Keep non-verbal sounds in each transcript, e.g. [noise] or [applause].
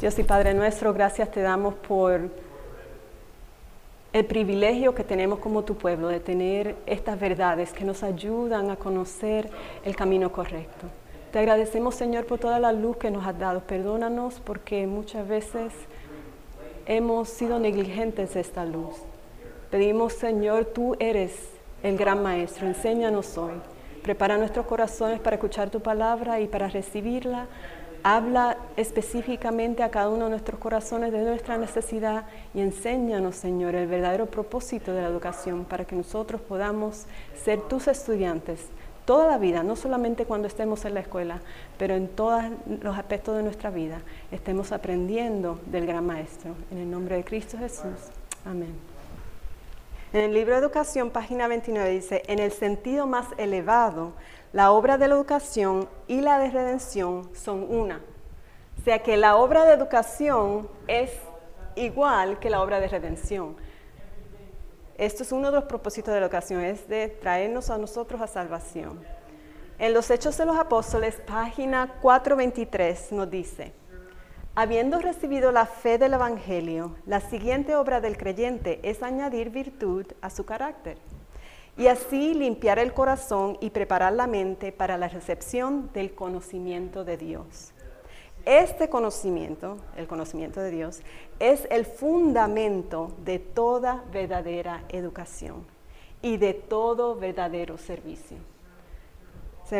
Dios y Padre nuestro, gracias te damos por el privilegio que tenemos como tu pueblo de tener estas verdades que nos ayudan a conocer el camino correcto. Te agradecemos, Señor, por toda la luz que nos has dado. Perdónanos porque muchas veces hemos sido negligentes de esta luz. Pedimos, Señor, tú eres el gran maestro. Enséñanos hoy. Prepara nuestros corazones para escuchar tu palabra y para recibirla Habla específicamente a cada uno de nuestros corazones de nuestra necesidad y enséñanos, Señor, el verdadero propósito de la educación para que nosotros podamos ser tus estudiantes toda la vida, no solamente cuando estemos en la escuela, pero en todos los aspectos de nuestra vida, estemos aprendiendo del gran Maestro. En el nombre de Cristo Jesús. Amén. En el libro de Educación, página 29, dice, en el sentido más elevado, la obra de la educación y la de redención son una. O sea que la obra de educación es igual que la obra de redención. Esto es uno de los propósitos de la educación, es de traernos a nosotros a salvación. En los Hechos de los Apóstoles, página 423, nos dice, habiendo recibido la fe del Evangelio, la siguiente obra del creyente es añadir virtud a su carácter y así limpiar el corazón y preparar la mente para la recepción del conocimiento de Dios. Este conocimiento, el conocimiento de Dios, es el fundamento de toda verdadera educación y de todo verdadero servicio.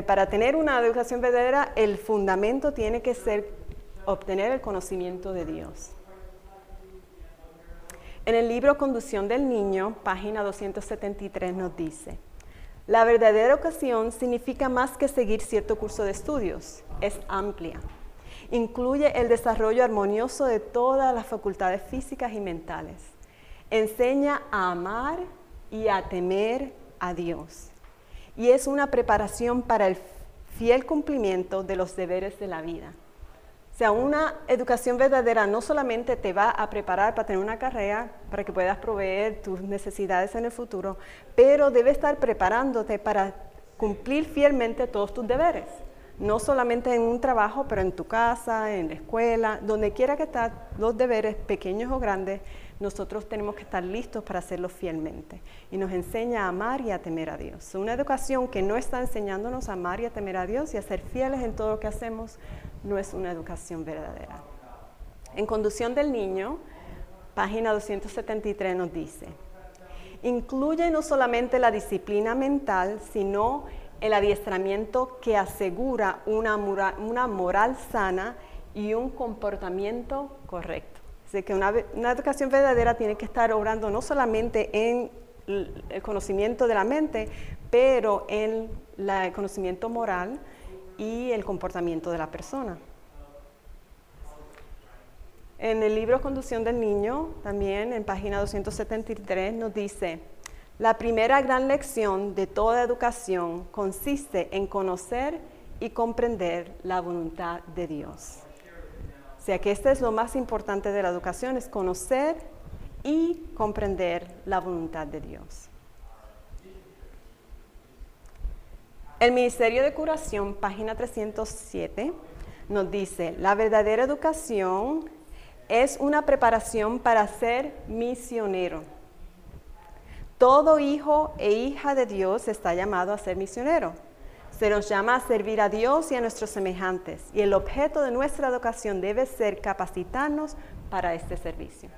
para tener una educación verdadera, el fundamento tiene que ser obtener el conocimiento de Dios. En el libro Conducción del Niño, página 273, nos dice, la verdadera educación significa más que seguir cierto curso de estudios, es amplia. Incluye el desarrollo armonioso de todas las facultades físicas y mentales. Enseña a amar y a temer a Dios. Y es una preparación para el fiel cumplimiento de los deberes de la vida sea, una educación verdadera no solamente te va a preparar para tener una carrera, para que puedas proveer tus necesidades en el futuro, pero debe estar preparándote para cumplir fielmente todos tus deberes. No solamente en un trabajo, pero en tu casa, en la escuela, donde quiera que estás, los deberes, pequeños o grandes, nosotros tenemos que estar listos para hacerlos fielmente. Y nos enseña a amar y a temer a Dios. Una educación que no está enseñándonos a amar y a temer a Dios y a ser fieles en todo lo que hacemos, no es una educación verdadera. En Conducción del Niño, página 273 nos dice, incluye no solamente la disciplina mental, sino el adiestramiento que asegura una moral, una moral sana y un comportamiento correcto. Así que una, una, educación verdadera tiene que estar obrando no solamente en el conocimiento de la mente, pero en el conocimiento moral, y el comportamiento de la persona. En el libro Conducción del Niño, también en página 273, nos dice, la primera gran lección de toda educación consiste en conocer y comprender la voluntad de Dios. O sea que este es lo más importante de la educación, es conocer y comprender la voluntad de Dios. El Ministerio de Curación, página 307, nos dice, la verdadera educación es una preparación para ser misionero. Todo hijo e hija de Dios está llamado a ser misionero. Se nos llama a servir a Dios y a nuestros semejantes y el objeto de nuestra educación debe ser capacitarnos para este servicio.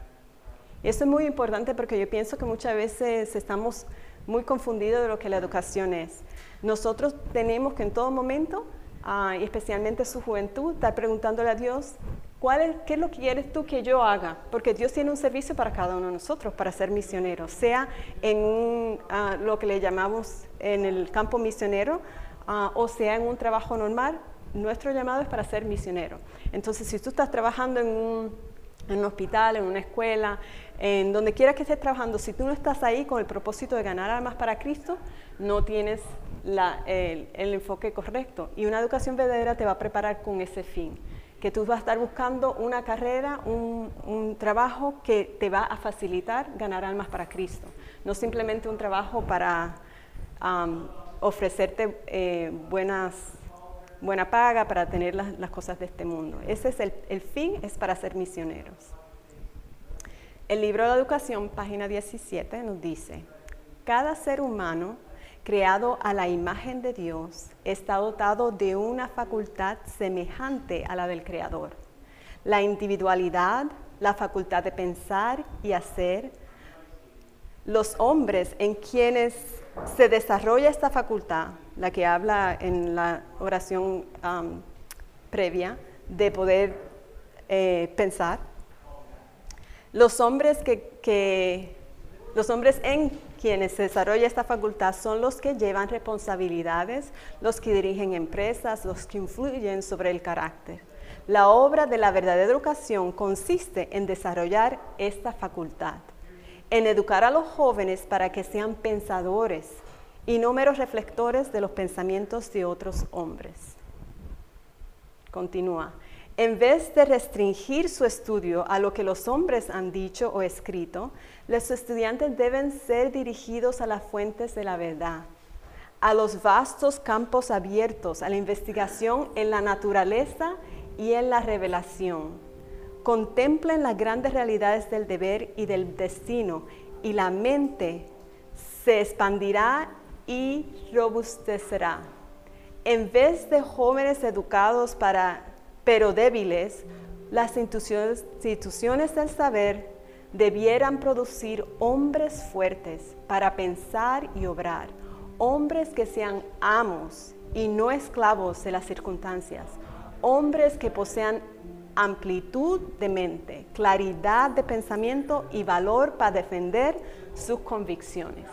Y eso es muy importante porque yo pienso que muchas veces estamos muy confundidos de lo que la educación es. Nosotros tenemos que en todo momento, ah, y especialmente su juventud, estar preguntándole a Dios, ¿cuál es, ¿qué es lo que quieres tú que yo haga? Porque Dios tiene un servicio para cada uno de nosotros, para ser misioneros, sea en ah, lo que le llamamos en el campo misionero, ah, o sea en un trabajo normal, nuestro llamado es para ser misionero. Entonces, si tú estás trabajando en un, en un hospital, en una escuela, en donde quiera que estés trabajando, si tú no estás ahí con el propósito de ganar almas para Cristo, no tienes el, enfoque correcto. Y una educación verdadera te va a preparar con ese fin, que tú vas a estar buscando una carrera, un, trabajo que te va a facilitar ganar almas para Cristo, no simplemente un trabajo para ofrecerte eh, buenas buena paga, para tener las, cosas de este mundo. Ese es el, el fin, es para ser misioneros. El libro de la educación, página 17, nos dice, cada ser humano creado a la imagen de Dios está dotado de una facultad semejante a la del Creador. La individualidad, la facultad de pensar y hacer, los hombres en quienes se desarrolla esta facultad, la que habla en la oración um, previa, de poder eh, pensar, los hombres que, los hombres en quienes se desarrolla esta facultad son los que llevan responsabilidades, los que dirigen empresas, los que influyen sobre el carácter. La obra de la verdadera educación consiste en desarrollar esta facultad en educar a los jóvenes para que sean pensadores y no meros reflectores de los pensamientos de otros hombres. Continúa. En vez de restringir su estudio a lo que los hombres han dicho o escrito, los estudiantes deben ser dirigidos a las fuentes de la verdad, a los vastos campos abiertos, a la investigación en la naturaleza y en la revelación contemplen las grandes realidades del deber y del destino y la mente se expandirá y robustecerá. En vez de jóvenes educados para, pero débiles, las instituciones, del saber debieran producir hombres fuertes para pensar y obrar, hombres que sean amos y no esclavos de las circunstancias, hombres que posean amplitud de mente, claridad de pensamiento y valor para defender sus convicciones.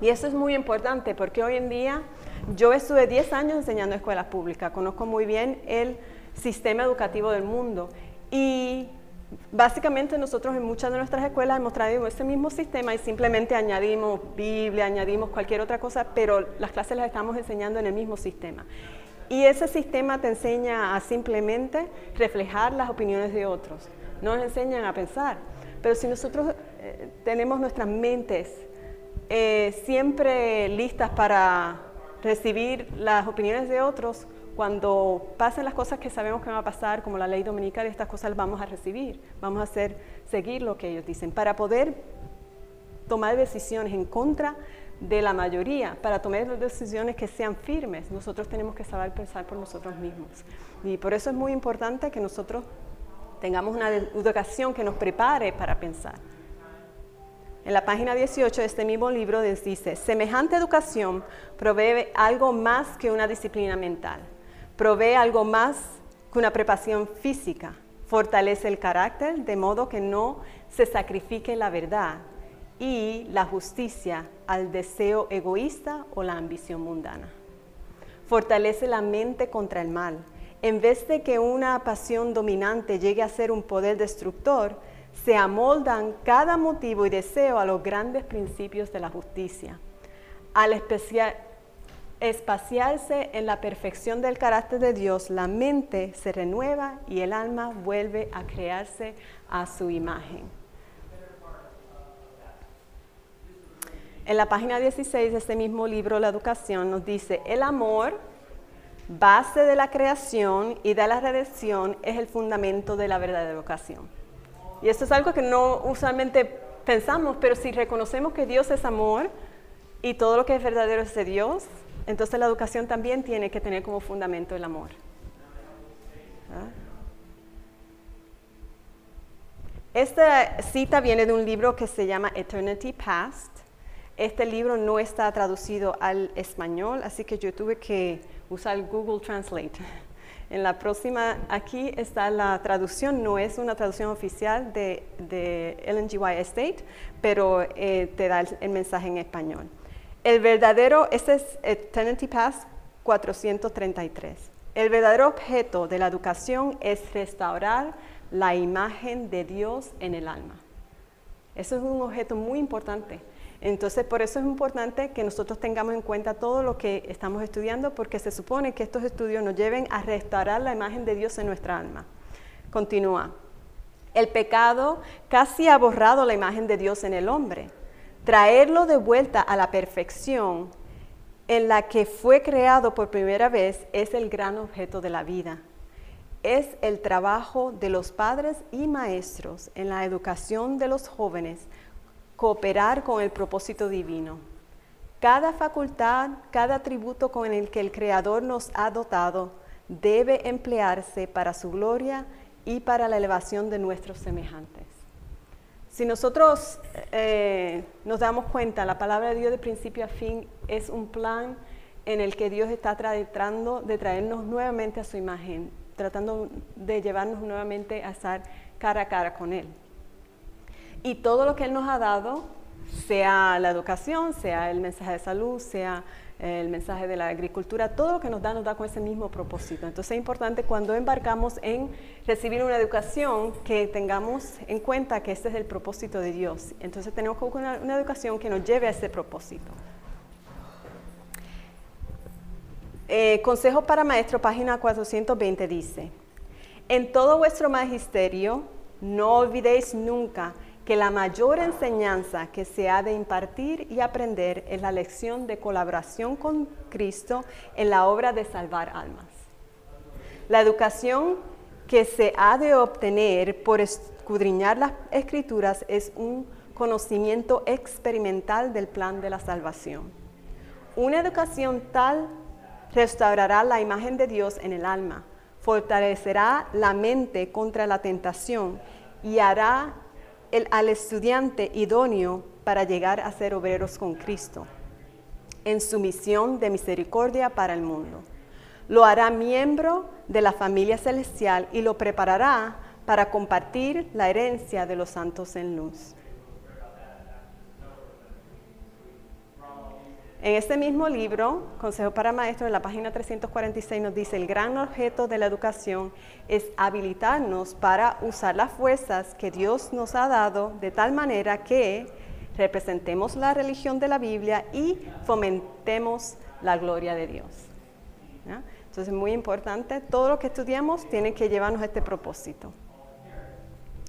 Y eso es muy importante porque hoy en día yo estuve 10 años enseñando en escuelas públicas, conozco muy bien el sistema educativo del mundo y básicamente nosotros en muchas de nuestras escuelas hemos traído ese mismo sistema y simplemente añadimos Biblia, añadimos cualquier otra cosa, pero las clases las estamos enseñando en el mismo sistema. Y ese sistema te enseña a simplemente reflejar las opiniones de otros, no nos enseñan a pensar. Pero si nosotros eh, tenemos nuestras mentes eh, siempre listas para recibir las opiniones de otros, cuando pasen las cosas que sabemos que van a pasar, como la ley dominical, estas cosas las vamos a recibir, vamos a hacer, seguir lo que ellos dicen, para poder tomar decisiones en contra de la mayoría, para tomar decisiones que sean firmes, nosotros tenemos que saber pensar por nosotros mismos. Y por eso es muy importante que nosotros tengamos una educación que nos prepare para pensar. En la página 18 de este mismo libro dice, semejante educación provee algo más que una disciplina mental, provee algo más que una preparación física, fortalece el carácter de modo que no se sacrifique la verdad y la justicia al deseo egoísta o la ambición mundana. Fortalece la mente contra el mal. En vez de que una pasión dominante llegue a ser un poder destructor, se amoldan cada motivo y deseo a los grandes principios de la justicia. Al espaciarse en la perfección del carácter de Dios, la mente se renueva y el alma vuelve a crearse a su imagen. En la página 16 de este mismo libro, La Educación, nos dice, el amor, base de la creación y de la redención, es el fundamento de la verdadera educación. Y esto es algo que no usualmente pensamos, pero si reconocemos que Dios es amor y todo lo que es verdadero es de Dios, entonces la educación también tiene que tener como fundamento el amor. ¿Ah? Esta cita viene de un libro que se llama Eternity Past este libro no está traducido al español, así que yo tuve que usar Google Translate. [laughs] En la próxima, aquí está la traducción, no es una traducción oficial de, de LNGY Estate, pero eh, te da el, mensaje en español. El verdadero, este es Eternity Pass 433. El verdadero objeto de la educación es restaurar la imagen de Dios en el alma. Eso es un objeto muy importante. Entonces, por eso es importante que nosotros tengamos en cuenta todo lo que estamos estudiando, porque se supone que estos estudios nos lleven a restaurar la imagen de Dios en nuestra alma. Continúa. El pecado casi ha borrado la imagen de Dios en el hombre. Traerlo de vuelta a la perfección en la que fue creado por primera vez es el gran objeto de la vida. Es el trabajo de los padres y maestros en la educación de los jóvenes cooperar con el propósito divino. Cada facultad, cada atributo con el que el Creador nos ha dotado debe emplearse para su gloria y para la elevación de nuestros semejantes. Si nosotros eh, nos damos cuenta, la palabra de Dios de principio a fin es un plan en el que Dios está tratando de traernos nuevamente a su imagen, tratando de llevarnos nuevamente a estar cara a cara con Él. Y todo lo que Él nos ha dado, sea la educación, sea el mensaje de salud, sea el mensaje de la agricultura, todo lo que nos da nos da con ese mismo propósito. Entonces es importante cuando embarcamos en recibir una educación que tengamos en cuenta que este es el propósito de Dios. Entonces tenemos que buscar una, educación que nos lleve a ese propósito. Eh, Consejo para Maestro, página 420 dice, en todo vuestro magisterio no olvidéis nunca que la mayor enseñanza que se ha de impartir y aprender es la lección de colaboración con Cristo en la obra de salvar almas. La educación que se ha de obtener por escudriñar las escrituras es un conocimiento experimental del plan de la salvación. Una educación tal restaurará la imagen de Dios en el alma, fortalecerá la mente contra la tentación y hará al estudiante idóneo para llegar a ser obreros con Cristo en su misión de misericordia para el mundo. Lo hará miembro de la familia celestial y lo preparará para compartir la herencia de los santos en luz. En este mismo libro, Consejo para Maestros, en la página 346 nos dice, el gran objeto de la educación es habilitarnos para usar las fuerzas que Dios nos ha dado de tal manera que representemos la religión de la Biblia y fomentemos la gloria de Dios. Entonces es muy importante, todo lo que estudiamos tiene que llevarnos a este propósito.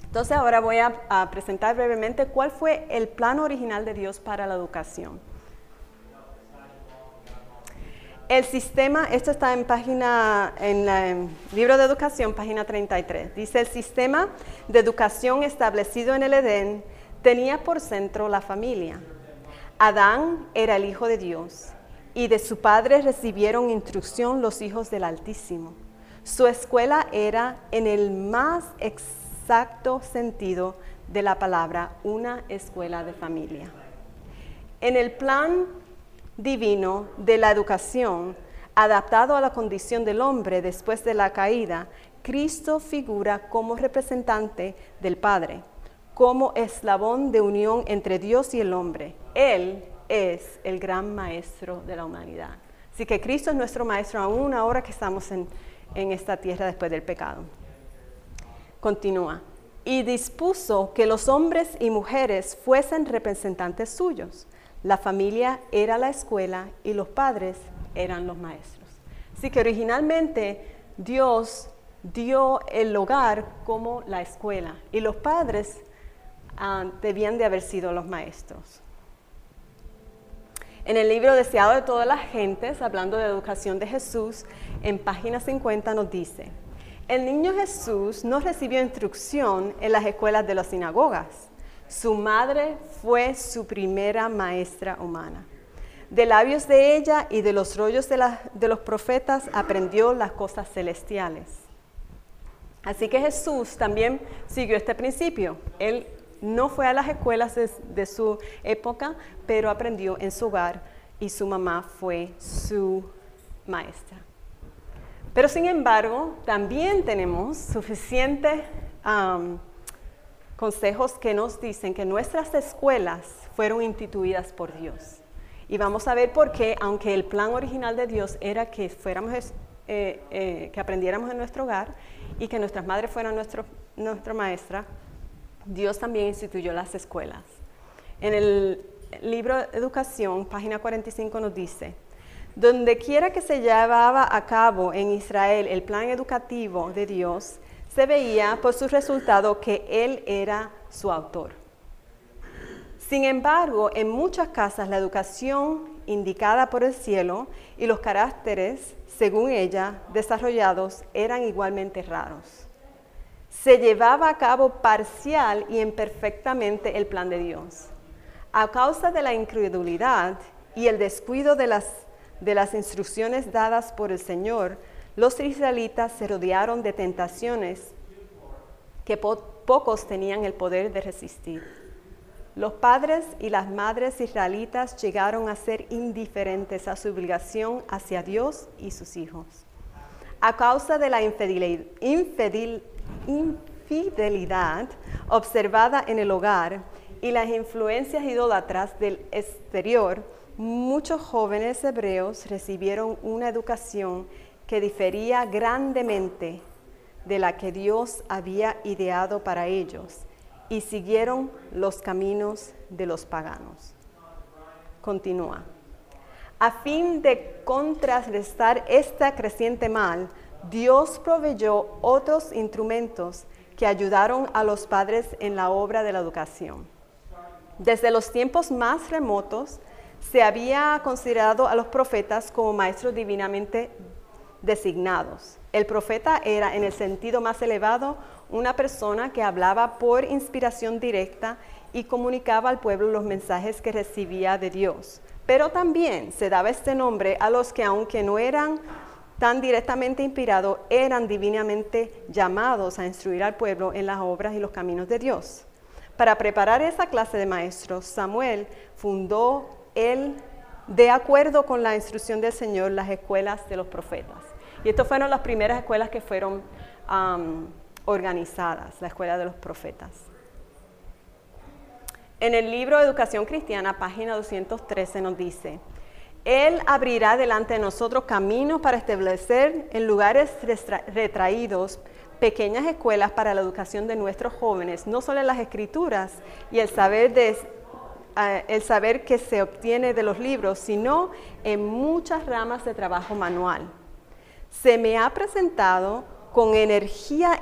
Entonces ahora voy a, a presentar brevemente cuál fue el plan original de Dios para la educación. El sistema, esto está en página, en el libro de educación, página 33. Dice, el sistema de educación establecido en el Edén tenía por centro la familia. Adán era el Hijo de Dios y de su padre recibieron instrucción los hijos del Altísimo. Su escuela era, en el más exacto sentido de la palabra, una escuela de familia. En el plan divino de la educación, adaptado a la condición del hombre después de la caída, Cristo figura como representante del Padre, como eslabón de unión entre Dios y el hombre. Él es el gran maestro de la humanidad. Así que Cristo es nuestro maestro aún ahora que estamos en, en esta tierra después del pecado. Continúa. Y dispuso que los hombres y mujeres fuesen representantes suyos la familia era la escuela y los padres eran los maestros. Así que originalmente Dios dio el hogar como la escuela y los padres ah, debían de haber sido los maestros. En el libro Deseado de todas las gentes, hablando de educación de Jesús, en página 50 nos dice, el niño Jesús no recibió instrucción en las escuelas de las sinagogas su madre fue su primera maestra humana. De labios de ella y de los rollos de, los profetas aprendió las cosas celestiales. Así que Jesús también siguió este principio. Él no fue a las escuelas de, su época, pero aprendió en su hogar y su mamá fue su maestra. Pero sin embargo, también tenemos suficiente consejos que nos dicen que nuestras escuelas fueron instituidas por Dios. Y vamos a ver por qué, aunque el plan original de Dios era que fuéramos, eh, eh, que aprendiéramos en nuestro hogar y que nuestras madres fueran nuestra maestra, Dios también instituyó las escuelas. En el libro Educación, página 45 nos dice, donde quiera que se llevaba a cabo en Israel el plan educativo de Dios, se veía por su resultado que él era su autor. Sin embargo, en muchas casas la educación indicada por el cielo y los caracteres, según ella, desarrollados, eran igualmente raros. Se llevaba a cabo parcial y imperfectamente el plan de Dios. A causa de la incredulidad y el descuido de las, de las instrucciones dadas por el Señor, los israelitas se rodearon de tentaciones que pocos tenían el poder de resistir. Los padres y las madres israelitas llegaron a ser indiferentes a su obligación hacia Dios y sus hijos. A causa de la infidelidad observada en el hogar y las influencias idólatras del exterior, muchos jóvenes hebreos recibieron una educación que difería grandemente de la que Dios había ideado para ellos y siguieron los caminos de los paganos. Continúa. A fin de contrarrestar este creciente mal, Dios proveyó otros instrumentos que ayudaron a los padres en la obra de la educación. Desde los tiempos más remotos, se había considerado a los profetas como maestros divinamente designados. El profeta era, en el sentido más elevado, una persona que hablaba por inspiración directa y comunicaba al pueblo los mensajes que recibía de Dios. Pero también se daba este nombre a los que, aunque no eran tan directamente inspirados, eran divinamente llamados a instruir al pueblo en las obras y los caminos de Dios. Para preparar esa clase de maestros, Samuel fundó él, de acuerdo con la instrucción del Señor, las escuelas de los profetas. Y estas fueron las primeras escuelas que fueron organizadas, la escuela de los profetas. En el libro Educación Cristiana, página 213, nos dice, Él abrirá delante de nosotros caminos para establecer en lugares retraídos pequeñas escuelas para la educación de nuestros jóvenes, no solo en las escrituras y el saber de el saber que se obtiene de los libros, sino en muchas ramas de trabajo manual. Se me ha presentado con, energía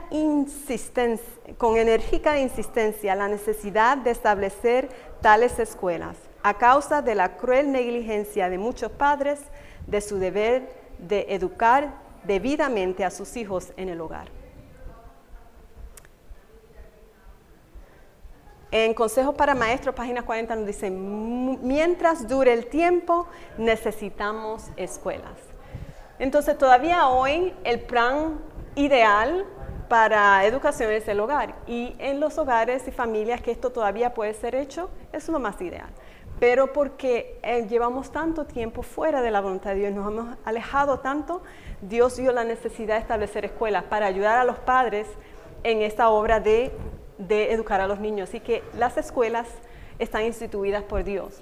con enérgica insistencia la necesidad de establecer tales escuelas a causa de la cruel negligencia de muchos padres de su deber de educar debidamente a sus hijos en el hogar. En Consejos para Maestros, página 40, nos dice, mientras dure el tiempo, necesitamos escuelas. Entonces, todavía hoy el plan ideal para educación es el hogar. Y en los hogares y familias que esto todavía puede ser hecho, es lo más ideal. Pero porque eh, llevamos tanto tiempo fuera de la voluntad de Dios, nos hemos alejado tanto, Dios dio la necesidad de establecer escuelas para ayudar a los padres en esta obra de de educar a los niños. Así que las escuelas están instituidas por Dios.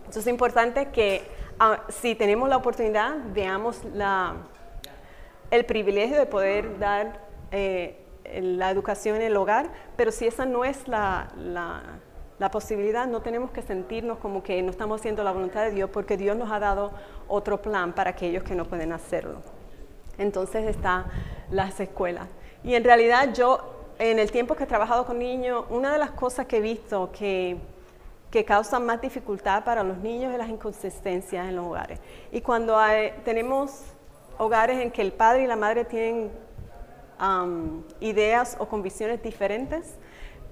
Entonces es importante que ah, si tenemos la oportunidad, veamos la, el privilegio de poder dar eh, la educación en el hogar, pero si esa no es la, la, posibilidad, no tenemos que sentirnos como que no estamos haciendo la voluntad de Dios, porque Dios nos ha dado otro plan para aquellos que no pueden hacerlo. Entonces está las escuelas. Y en realidad yo en el tiempo que he trabajado con niños, una de las cosas que he visto que, que causan más dificultad para los niños es las inconsistencias en los hogares. Y cuando tenemos hogares en que el padre y la madre tienen ideas o convicciones diferentes,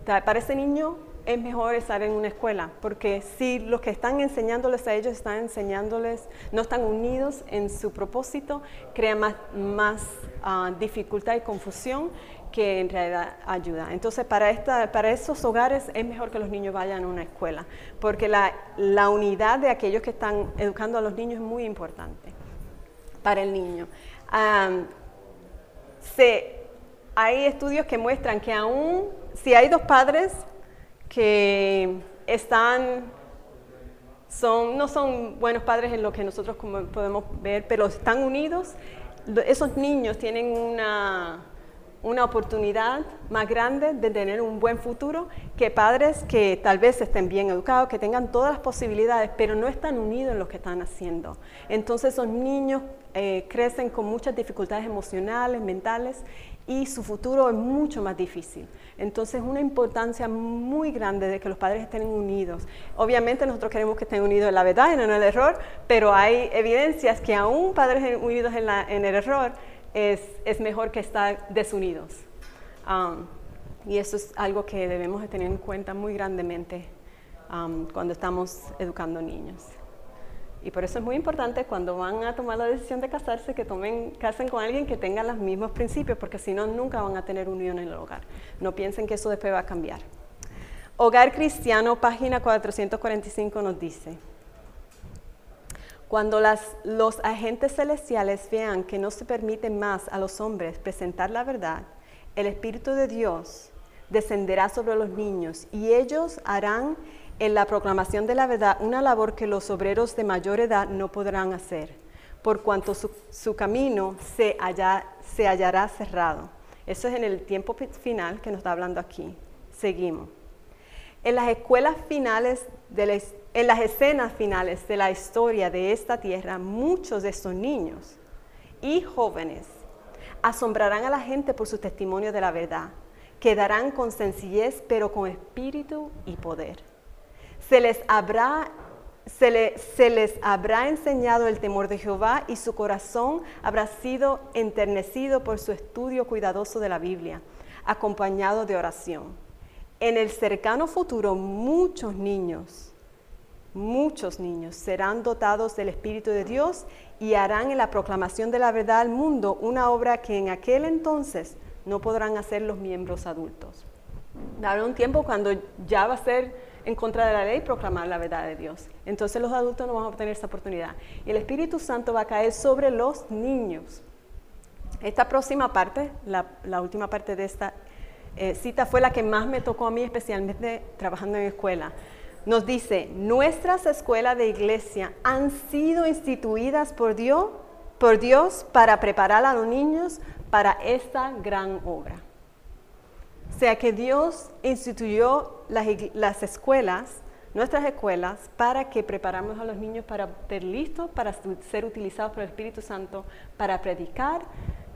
para ese niño es mejor estar en una escuela, porque si los que están enseñándoles a ellos están enseñándoles, no están unidos en su propósito, crea más, más ah, dificultad y confusión que en realidad ayuda. Entonces, para, esta, para esos hogares es mejor que los niños vayan a una escuela, porque la, la unidad de aquellos que están educando a los niños es muy importante para el niño. se, hay estudios que muestran que aún si hay dos padres que están, son, no son buenos padres en lo que nosotros podemos ver, pero están unidos, esos niños tienen una una oportunidad más grande de tener un buen futuro que padres que tal vez estén bien educados, que tengan todas las posibilidades, pero no están unidos en lo que están haciendo. Entonces esos niños eh, crecen con muchas dificultades emocionales, mentales, y su futuro es mucho más difícil. Entonces, una importancia muy grande de que los padres estén unidos. Obviamente nosotros queremos que estén unidos en la verdad y no en el error, pero hay evidencias que aún padres unidos en, el error es, mejor que estar desunidos. Um, y eso es algo que debemos de tener en cuenta muy grandemente um, cuando estamos educando niños. Y por eso es muy importante cuando van a tomar la decisión de casarse que tomen, casen con alguien que tenga los mismos principios, porque si no, nunca van a tener unión en el hogar. No piensen que eso después va a cambiar. Hogar Cristiano, página 445 nos dice, cuando los agentes celestiales vean que no se permite más a los hombres presentar la verdad, el Espíritu de Dios descenderá sobre los niños y ellos harán en la proclamación de la verdad una labor que los obreros de mayor edad no podrán hacer, por cuanto su, camino se, hallará cerrado. Eso es en el tiempo final que nos está hablando aquí. Seguimos. En las escuelas finales, de en las escenas finales de la historia de esta tierra, muchos de estos niños y jóvenes asombrarán a la gente por su testimonio de la verdad. Quedarán con sencillez, pero con espíritu y poder se les habrá se, se, les habrá enseñado el temor de Jehová y su corazón habrá sido enternecido por su estudio cuidadoso de la Biblia, acompañado de oración. En el cercano futuro muchos niños, muchos niños serán dotados del Espíritu de Dios y harán en la proclamación de la verdad al mundo una obra que en aquel entonces no podrán hacer los miembros adultos. Habrá un tiempo cuando ya va a ser en contra de la ley proclamar la verdad de Dios. Entonces los adultos no van a obtener esa oportunidad. Y el Espíritu Santo va a caer sobre los niños. Esta próxima parte, la, última parte de esta eh, cita fue la que más me tocó a mí, especialmente trabajando en escuela. Nos dice, nuestras escuelas de iglesia han sido instituidas por Dios, por Dios para preparar a los niños para esta gran obra. O sea que Dios instituyó las, escuelas, nuestras escuelas, para que preparamos a los niños para estar listos, para ser utilizados por el Espíritu Santo, para predicar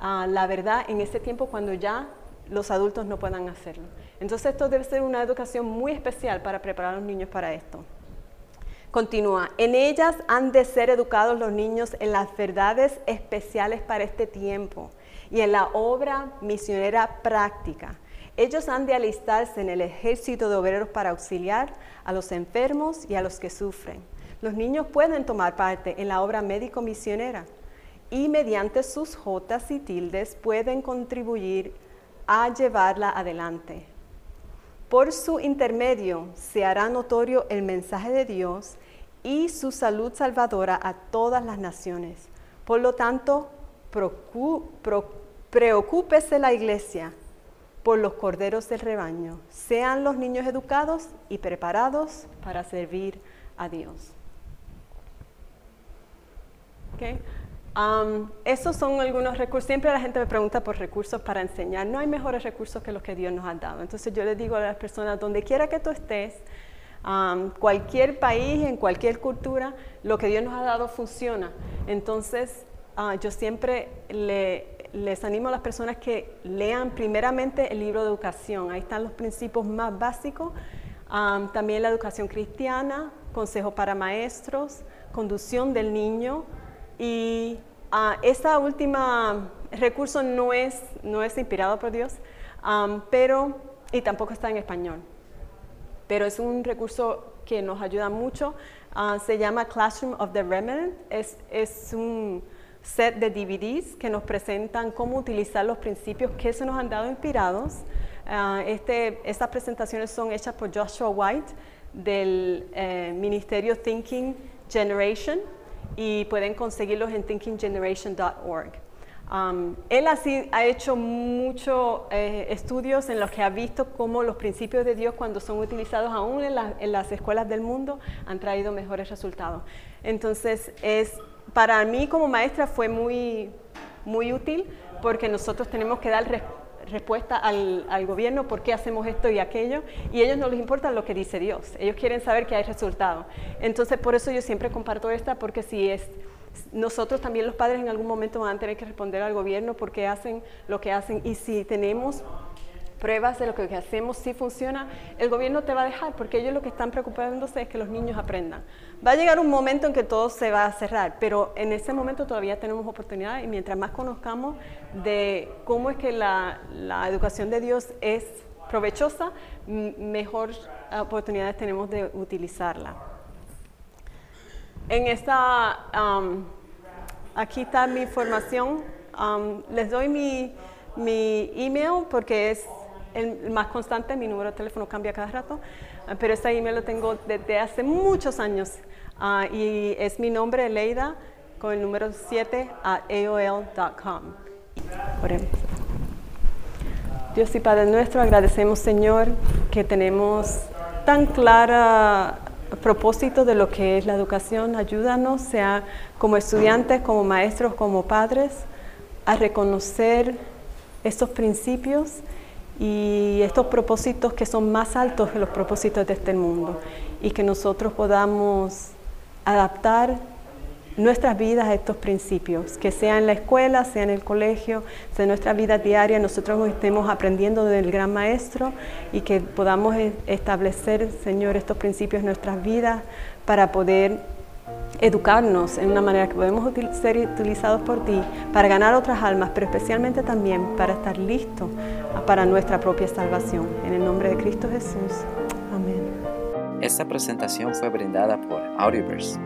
ah, la verdad en ese tiempo cuando ya los adultos no puedan hacerlo. Entonces esto debe ser una educación muy especial para preparar a los niños para esto. Continúa, en ellas han de ser educados los niños en las verdades especiales para este tiempo y en la obra misionera práctica ellos han de alistarse en el ejército de obreros para auxiliar a los enfermos y a los que sufren. Los niños pueden tomar parte en la obra médico-misionera y mediante sus jotas y tildes pueden contribuir a llevarla adelante. Por su intermedio se hará notorio el mensaje de Dios y su salud salvadora a todas las naciones. Por lo tanto, preocúpese la iglesia por los corderos del rebaño. Sean los niños educados y preparados para servir a Dios. Okay. Um, esos son algunos recursos. Siempre la gente me pregunta por recursos para enseñar. No hay mejores recursos que los que Dios nos ha dado. Entonces yo les digo a las personas, donde quiera que tú estés, um, cualquier país, en cualquier cultura, lo que Dios nos ha dado funciona. Entonces uh, yo siempre le les animo a las personas que lean primeramente el libro de educación. Ahí están los principios más básicos. también la educación cristiana, consejo para maestros, conducción del niño. Y uh, esta última recurso no es, no es inspirado por Dios, pero, y tampoco está en español. Pero es un recurso que nos ayuda mucho. Ah, se llama Classroom of the Remnant. Es, es un set de DVDs que nos presentan cómo utilizar los principios que se nos han dado inspirados. Uh, este, estas presentaciones son hechas por Joshua White del eh, Ministerio Thinking Generation y pueden conseguirlos en thinkinggeneration.org. Um, él así ha hecho muchos eh, estudios en los que ha visto cómo los principios de Dios cuando son utilizados aún en, en las escuelas del mundo han traído mejores resultados. Entonces es para mí como maestra fue muy, muy útil porque nosotros tenemos que dar respuesta al, gobierno por qué hacemos esto y aquello y ellos no les importa lo que dice Dios, ellos quieren saber que hay resultados. Entonces por eso yo siempre comparto esta porque si es nosotros también los padres en algún momento van a tener que responder al gobierno porque hacen lo que hacen y si tenemos pruebas de lo que hacemos sí funciona, el gobierno te va a dejar porque ellos lo que están preocupándose es que los niños aprendan. Va a llegar un momento en que todo se va a cerrar, pero en ese momento todavía tenemos oportunidad y mientras más conozcamos de cómo es que la, la educación de Dios es provechosa, mejor oportunidades tenemos de utilizarla. En esta, aquí está mi información. les doy mi, mi email porque es el más constante, mi número de teléfono cambia cada rato, pero este email lo tengo desde hace muchos años ah, y es mi nombre, Leida, con el número 7 a aol.com. Dios y Padre nuestro, agradecemos Señor que tenemos tan clara propósito de lo que es la educación. Ayúdanos, sea como estudiantes, como maestros, como padres, a reconocer estos principios y estos propósitos que son más altos que los propósitos de este mundo y que nosotros podamos adaptar nuestras vidas a estos principios, que sea en la escuela, sea en el colegio, sea en nuestra vida diaria, nosotros estemos aprendiendo del gran maestro y que podamos e-, establecer, Señor, estos principios en nuestras vidas para poder educarnos en una manera que podemos ser utilizados por ti para ganar otras almas, pero especialmente también para estar listos para nuestra propia salvación. En el nombre de Cristo Jesús. Amén. Esta presentación fue brindada por Audioverse,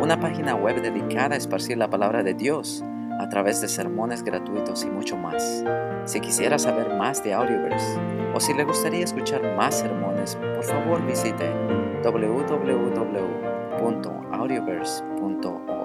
una página web dedicada a esparcir la palabra de Dios a través de sermones gratuitos y mucho más. Si quisiera saber más de Audioverse o si le gustaría escuchar más sermones, por favor visite www audioverse.org.